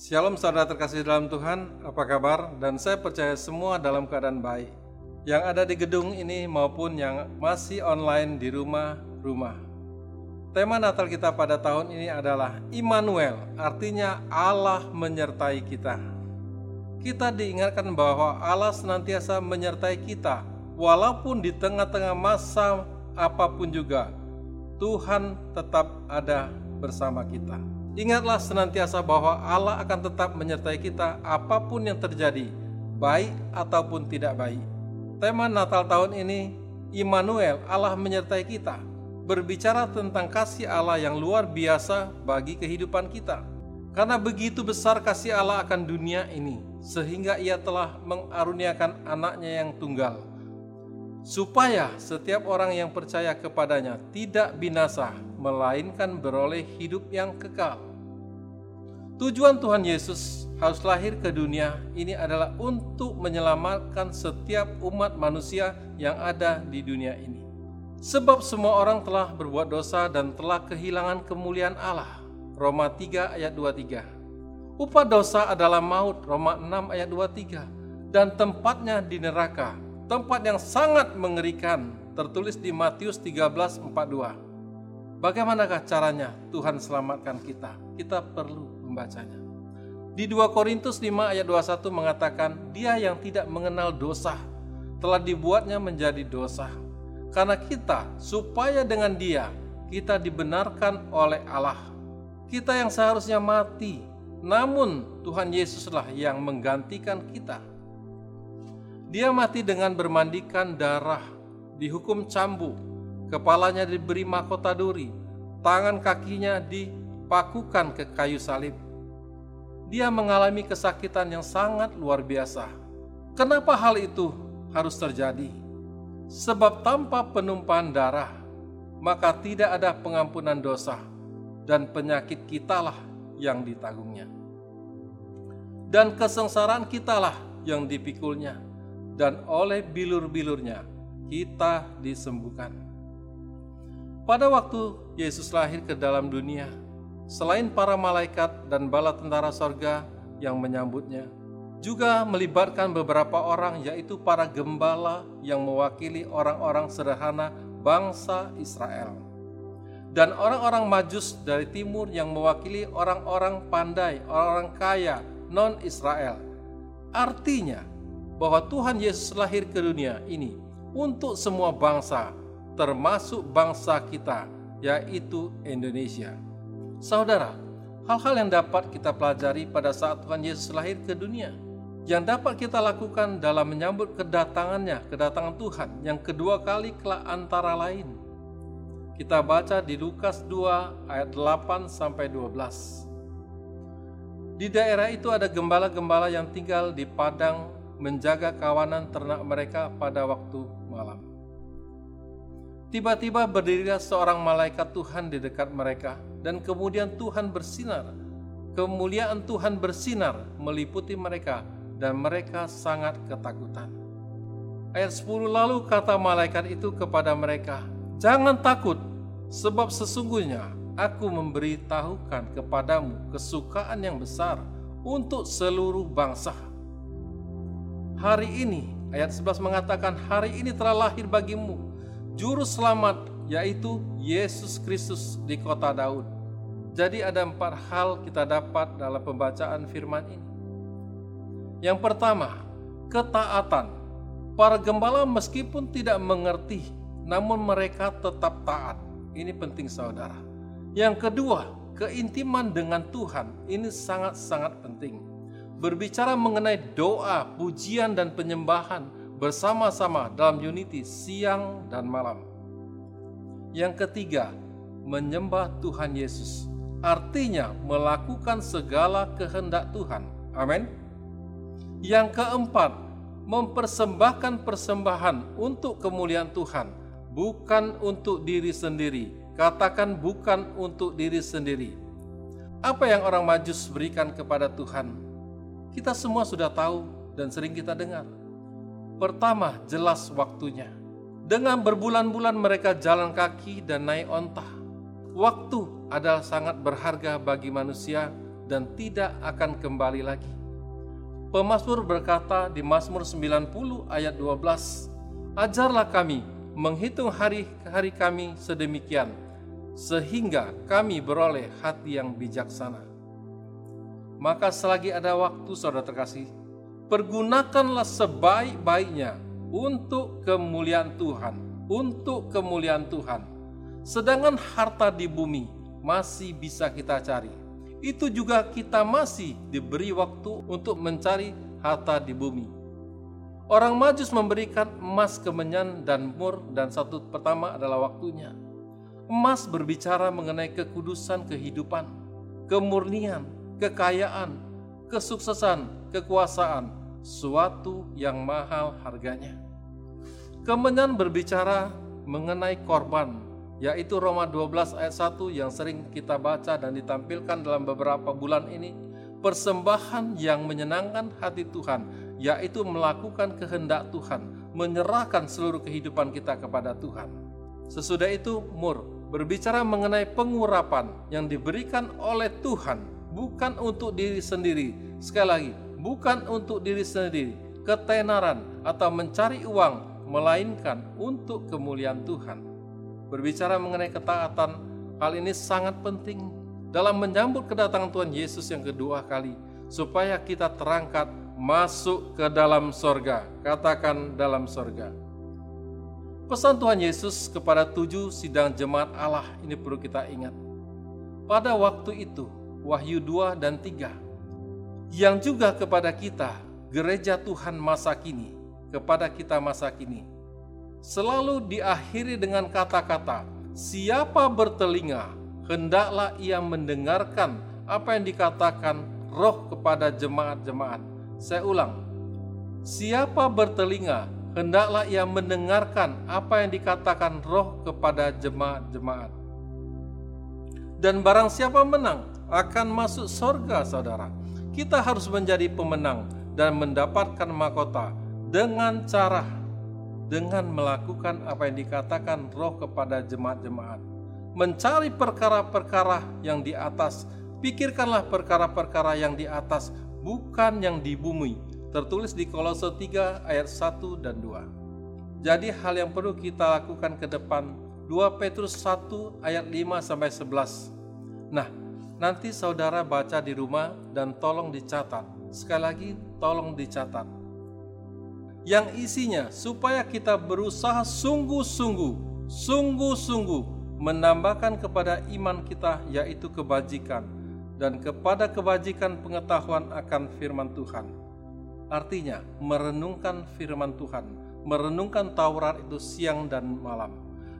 Shalom saudara terkasih dalam Tuhan, apa kabar? Dan saya percaya semua dalam keadaan baik. Yang ada di gedung ini maupun yang masih online di rumah-rumah. Tema Natal kita pada tahun ini adalah Immanuel, artinya Allah menyertai kita. Kita diingatkan bahwa Allah senantiasa menyertai kita, walaupun di tengah-tengah masa apa pun juga, Tuhan tetap ada bersama kita. Ingatlah senantiasa bahwa Allah akan tetap menyertai kita apa pun yang terjadi, baik ataupun tidak baik. Tema Natal tahun ini, Immanuel, Allah menyertai kita, berbicara tentang kasih Allah yang luar biasa bagi kehidupan kita. Karena begitu besar kasih Allah akan dunia ini, sehingga ia telah mengaruniakan anaknya yang tunggal. Supaya setiap orang yang percaya kepadanya tidak binasa, melainkan beroleh hidup yang kekal. Tujuan Tuhan Yesus harus lahir ke dunia ini adalah untuk menyelamatkan setiap umat manusia yang ada di dunia ini. Sebab semua orang telah berbuat dosa dan telah kehilangan kemuliaan Allah. Roma 3 ayat 23. Upah dosa adalah maut. Roma 6 ayat 23. Dan tempatnya di neraka. Tempat yang sangat mengerikan. Tertulis di Matius 13 42. Bagaimanakah caranya Tuhan selamatkan kita? Kita perlu membacanya. Di 2 Korintus 5 ayat 21 mengatakan, dia yang tidak mengenal dosa telah dibuatnya menjadi dosa. Karena kita, supaya dengan dia, kita dibenarkan oleh Allah. Kita yang seharusnya mati, namun Tuhan Yesuslah yang menggantikan kita. Dia mati dengan bermandikan darah, dihukum cambuk, kepalanya diberi mahkota duri, tangan kakinya dipakukan ke kayu salib. Dia mengalami kesakitan yang sangat luar biasa. Kenapa hal itu harus terjadi? Sebab tanpa penumpahan darah, maka tidak ada pengampunan dosa dan penyakit kitalah yang ditanggungnya. Dan kesengsaraan kitalah yang dipikulnya dan oleh bilur-bilurnya kita disembuhkan. Pada waktu Yesus lahir ke dalam dunia, selain para malaikat dan bala tentara sorga yang menyambutnya, juga melibatkan beberapa orang yaitu para gembala yang mewakili orang-orang sederhana bangsa Israel. Dan orang-orang majus dari timur yang mewakili orang-orang pandai, orang-orang kaya, non-Israel. Artinya bahwa Tuhan Yesus lahir ke dunia ini untuk semua bangsa, termasuk bangsa kita, yaitu Indonesia. Saudara, hal-hal yang dapat kita pelajari pada saat Tuhan Yesus lahir ke dunia, yang dapat kita lakukan dalam menyambut kedatangannya, kedatangan Tuhan yang kedua kali kelak antara lain. Kita baca di Lukas 2 ayat 8 sampai 12. Di daerah itu ada gembala-gembala yang tinggal di padang menjaga kawanan ternak mereka pada waktu malam. Tiba-tiba berdirilah seorang malaikat Tuhan di dekat mereka, dan kemudian Tuhan bersinar. Kemuliaan Tuhan bersinar meliputi mereka, dan mereka sangat ketakutan. Ayat 10 lalu kata malaikat itu kepada mereka, Jangan takut, sebab sesungguhnya aku memberitahukan kepadamu kesukaan yang besar untuk seluruh bangsa. Hari ini, ayat 11 mengatakan, hari ini telah lahir bagimu juru selamat yaitu Yesus Kristus di kota Daud. Jadi ada empat hal kita dapat dalam pembacaan firman ini. Yang pertama, ketaatan. Para gembala meskipun tidak mengerti, namun mereka tetap taat. Ini penting saudara. Yang kedua, keintiman dengan Tuhan. Ini sangat-sangat penting. Berbicara mengenai doa, pujian, dan penyembahan bersama-sama dalam unity siang dan malam. Yang ketiga, menyembah Tuhan Yesus. Artinya melakukan segala kehendak Tuhan. Amin. Yang keempat, mempersembahkan persembahan untuk kemuliaan Tuhan, bukan untuk diri sendiri. Katakan bukan untuk diri sendiri. Apa yang orang Majus berikan kepada Tuhan? Kita semua sudah tahu dan sering kita dengar Pertama, jelas waktunya. Dengan berbulan-bulan mereka jalan kaki dan naik onta. Waktu adalah sangat berharga bagi manusia dan tidak akan kembali lagi. Pemasmur berkata di Mazmur 90 ayat 12, Ajarlah kami menghitung hari-hari kami sedemikian, sehingga kami beroleh hati yang bijaksana. Maka selagi ada waktu saudara terkasih, pergunakanlah sebaik-baiknya untuk kemuliaan Tuhan, untuk kemuliaan Tuhan. Sedangkan harta di bumi masih bisa kita cari itu juga kita masih diberi waktu untuk mencari harta di bumi. Orang Majus memberikan emas kemenyan dan mur dan satu pertama adalah waktunya. Emas berbicara mengenai kekudusan kehidupan, kemurnian, kekayaan, kesuksesan, kekuasaan, suatu yang mahal harganya. Kemenyan berbicara mengenai korban, yaitu Roma 12 ayat 1 yang sering kita baca dan ditampilkan dalam beberapa bulan ini, persembahan yang menyenangkan hati Tuhan, yaitu melakukan kehendak Tuhan, menyerahkan seluruh kehidupan kita kepada Tuhan. Sesudah itu, mur berbicara mengenai pengurapan yang diberikan oleh Tuhan, bukan untuk diri sendiri. Sekali lagi, bukan untuk diri sendiri, ketenaran atau mencari uang, melainkan untuk kemuliaan Tuhan berbicara mengenai ketaatan, hal ini sangat penting dalam menyambut kedatangan Tuhan Yesus yang kedua kali, supaya kita terangkat masuk ke dalam sorga. Katakan dalam sorga. Pesan Tuhan Yesus kepada tujuh sidang jemaat Allah ini perlu kita ingat. Pada waktu itu, Wahyu 2 dan 3, yang juga kepada kita, gereja Tuhan masa kini, kepada kita masa kini, selalu diakhiri dengan kata-kata, "Siapa bertelinga, hendaklah ia mendengarkan apa yang dikatakan Roh kepada jemaat-jemaat." Saya ulang, siapa bertelinga, hendaklah ia mendengarkan apa yang dikatakan Roh kepada jemaat-jemaat. Dan barang siapa menang akan masuk sorga, saudara. Kita harus menjadi pemenang dan mendapatkan mahkota dengan cara dengan melakukan apa yang dikatakan roh kepada jemaat-jemaat. Mencari perkara-perkara yang di atas, pikirkanlah perkara-perkara yang di atas, bukan yang di bumi. Tertulis di Kolose 3 ayat 1 dan 2. Jadi hal yang perlu kita lakukan ke depan 2 Petrus 1 ayat 5 sampai 11. Nah, nanti saudara baca di rumah dan tolong dicatat. Sekali lagi tolong dicatat yang isinya supaya kita berusaha sungguh-sungguh, sungguh-sungguh menambahkan kepada iman kita yaitu kebajikan dan kepada kebajikan pengetahuan akan firman Tuhan. Artinya merenungkan firman Tuhan, merenungkan Taurat itu siang dan malam.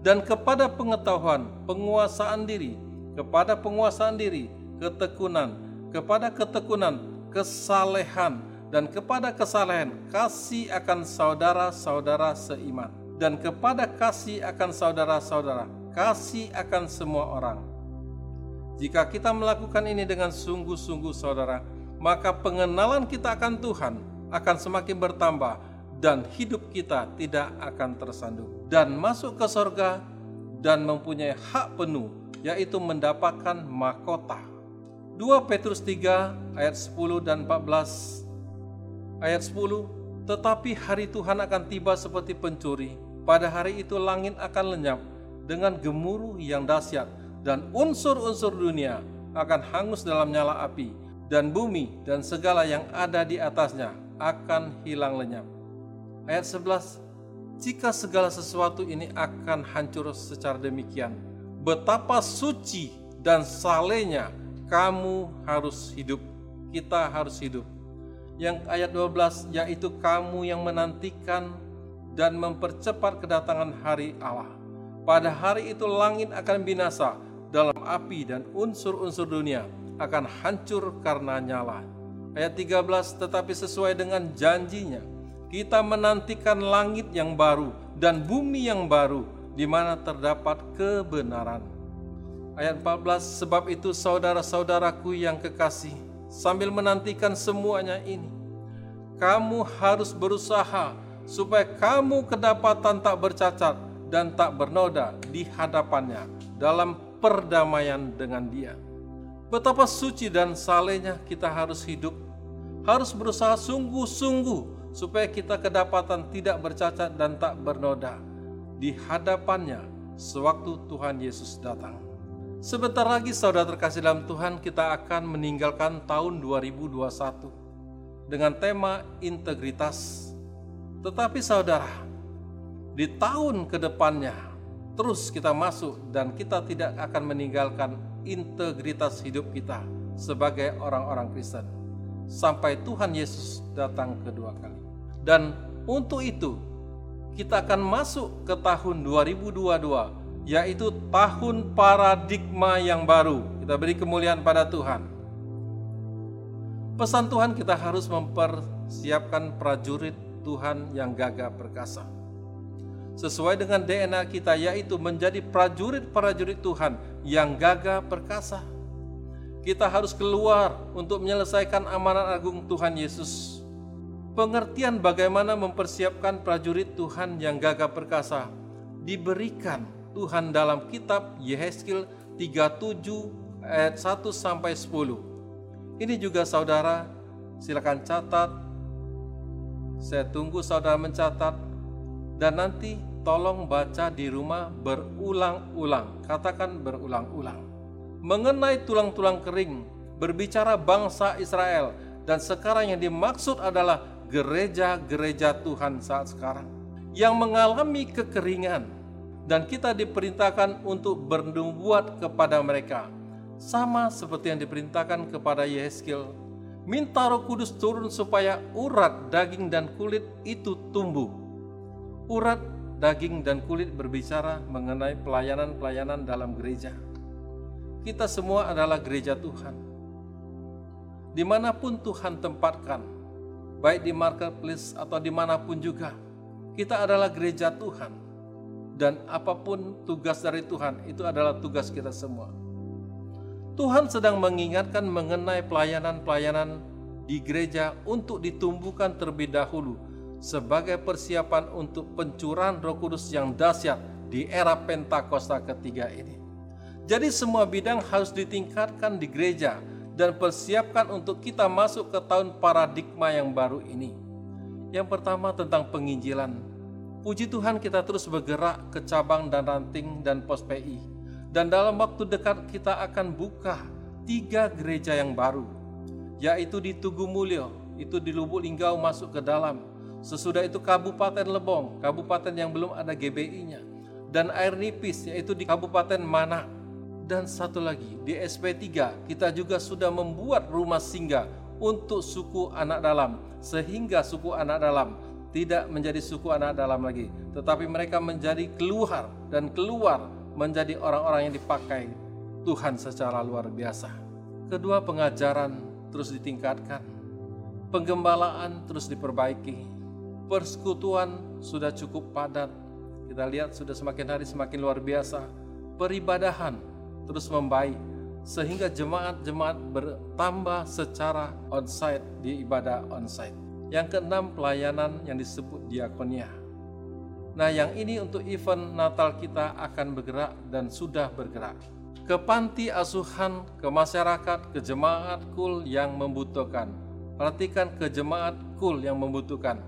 Dan kepada pengetahuan, penguasaan diri, kepada penguasaan diri, ketekunan, kepada ketekunan, kesalehan, dan kepada kesalahan kasih akan saudara-saudara seiman dan kepada kasih akan saudara-saudara kasih akan semua orang. Jika kita melakukan ini dengan sungguh-sungguh saudara, maka pengenalan kita akan Tuhan akan semakin bertambah dan hidup kita tidak akan tersandung dan masuk ke sorga dan mempunyai hak penuh yaitu mendapatkan mahkota. 2 Petrus 3 ayat 10 dan 14 Ayat 10, tetapi hari Tuhan akan tiba seperti pencuri. Pada hari itu langit akan lenyap dengan gemuruh yang dahsyat dan unsur-unsur dunia akan hangus dalam nyala api dan bumi dan segala yang ada di atasnya akan hilang lenyap. Ayat 11, jika segala sesuatu ini akan hancur secara demikian, betapa suci dan salehnya kamu harus hidup. Kita harus hidup yang ayat 12 yaitu kamu yang menantikan dan mempercepat kedatangan hari Allah. Pada hari itu langit akan binasa dalam api dan unsur-unsur dunia akan hancur karena nyala. Ayat 13 tetapi sesuai dengan janjinya kita menantikan langit yang baru dan bumi yang baru di mana terdapat kebenaran. Ayat 14 sebab itu saudara-saudaraku yang kekasih sambil menantikan semuanya ini. Kamu harus berusaha supaya kamu kedapatan tak bercacat dan tak bernoda di hadapannya dalam perdamaian dengan dia. Betapa suci dan salehnya kita harus hidup, harus berusaha sungguh-sungguh supaya kita kedapatan tidak bercacat dan tak bernoda di hadapannya sewaktu Tuhan Yesus datang. Sebentar lagi saudara terkasih dalam Tuhan kita akan meninggalkan tahun 2021 dengan tema integritas. Tetapi saudara, di tahun ke depannya terus kita masuk dan kita tidak akan meninggalkan integritas hidup kita sebagai orang-orang Kristen sampai Tuhan Yesus datang kedua kali. Dan untuk itu kita akan masuk ke tahun 2022 yaitu tahun paradigma yang baru. Kita beri kemuliaan pada Tuhan. Pesan Tuhan kita harus mempersiapkan prajurit Tuhan yang gagah perkasa sesuai dengan DNA kita yaitu menjadi prajurit-prajurit Tuhan yang gagah perkasa. Kita harus keluar untuk menyelesaikan amanat agung Tuhan Yesus. Pengertian bagaimana mempersiapkan prajurit Tuhan yang gagah perkasa diberikan Tuhan dalam kitab Yehezkiel 37 ayat 1 sampai 10. Ini juga saudara silakan catat. Saya tunggu saudara mencatat dan nanti tolong baca di rumah berulang-ulang. Katakan berulang-ulang. Mengenai tulang-tulang kering, berbicara bangsa Israel dan sekarang yang dimaksud adalah gereja-gereja Tuhan saat sekarang yang mengalami kekeringan dan kita diperintahkan untuk bernubuat kepada mereka sama seperti yang diperintahkan kepada Yehezkiel minta roh kudus turun supaya urat, daging, dan kulit itu tumbuh urat, daging, dan kulit berbicara mengenai pelayanan-pelayanan dalam gereja. Kita semua adalah gereja Tuhan. Di mana pun Tuhan tempatkan, baik di marketplace atau di mana pun juga, kita adalah gereja Tuhan. Dan apa pun tugas dari Tuhan, itu adalah tugas kita semua. Tuhan sedang mengingatkan mengenai pelayanan-pelayanan di gereja untuk ditumbuhkan terlebih dahulu sebagai persiapan untuk pencurahan Roh Kudus yang dahsyat di era Pentakosta ketiga ini. Jadi semua bidang harus ditingkatkan di gereja dan persiapkan untuk kita masuk ke tahun paradigma yang baru ini. Yang pertama tentang penginjilan. Puji Tuhan kita terus bergerak ke cabang dan ranting dan pos PI. Dan dalam waktu dekat kita akan buka tiga gereja yang baru. Yaitu di Tugu Mulyo, itu di Lubuk Linggau masuk ke dalam Sesudah itu Kabupaten Lebong, kabupaten yang belum ada GBI-nya. Dan air nipis yaitu di Kabupaten Mana. Dan satu lagi, di SP3 kita juga sudah membuat rumah singgah untuk suku anak dalam. Sehingga suku anak dalam tidak menjadi suku anak dalam lagi. Tetapi mereka menjadi keluar dan keluar menjadi orang-orang yang dipakai Tuhan secara luar biasa. Kedua pengajaran terus ditingkatkan. Penggembalaan terus diperbaiki persekutuan sudah cukup padat. Kita lihat sudah semakin hari semakin luar biasa. Peribadahan terus membaik sehingga jemaat-jemaat bertambah secara onsite di ibadah onsite. Yang keenam pelayanan yang disebut diakonia. Nah yang ini untuk event Natal kita akan bergerak dan sudah bergerak. Ke panti asuhan, ke masyarakat, ke jemaat kul yang membutuhkan. Perhatikan ke jemaat kul yang membutuhkan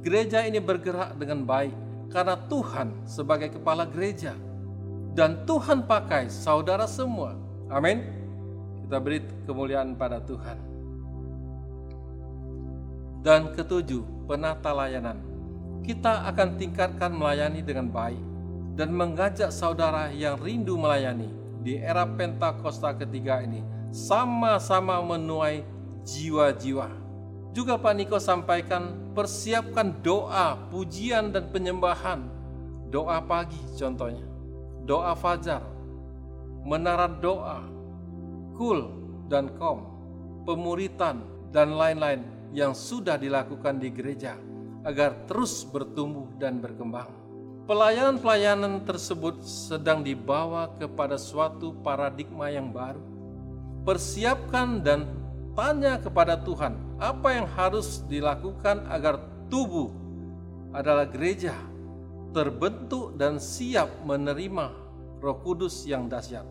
Gereja ini bergerak dengan baik karena Tuhan sebagai kepala gereja. Dan Tuhan pakai saudara semua. Amin. Kita beri kemuliaan pada Tuhan. Dan ketujuh, penata layanan. Kita akan tingkatkan melayani dengan baik dan mengajak saudara yang rindu melayani di era Pentakosta ketiga ini sama-sama menuai jiwa-jiwa juga Pak Niko sampaikan persiapkan doa, pujian dan penyembahan. Doa pagi contohnya. Doa fajar. Menara doa. Kul dan kom. Pemuritan dan lain-lain yang sudah dilakukan di gereja agar terus bertumbuh dan berkembang. Pelayanan-pelayanan tersebut sedang dibawa kepada suatu paradigma yang baru. Persiapkan dan tanya kepada Tuhan, apa yang harus dilakukan agar tubuh adalah gereja terbentuk dan siap menerima Roh Kudus yang dahsyat.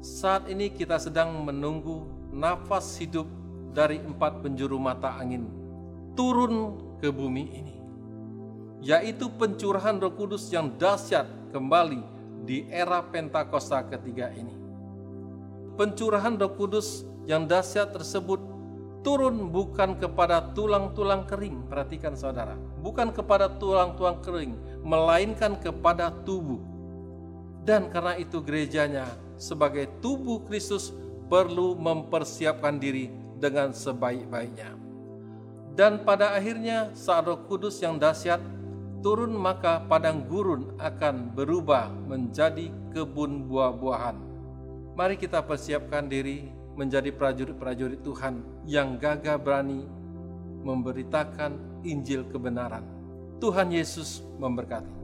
Saat ini kita sedang menunggu nafas hidup dari empat penjuru mata angin turun ke bumi ini, yaitu pencurahan Roh Kudus yang dahsyat kembali di era Pentakosta ketiga ini. Pencurahan Roh Kudus yang dahsyat tersebut turun bukan kepada tulang-tulang kering, perhatikan saudara, bukan kepada tulang-tulang kering, melainkan kepada tubuh. Dan karena itu gerejanya sebagai tubuh Kristus perlu mempersiapkan diri dengan sebaik-baiknya. Dan pada akhirnya saat roh kudus yang dahsyat turun maka padang gurun akan berubah menjadi kebun buah-buahan. Mari kita persiapkan diri menjadi prajurit-prajurit Tuhan yang gagah berani memberitakan Injil kebenaran. Tuhan Yesus memberkati.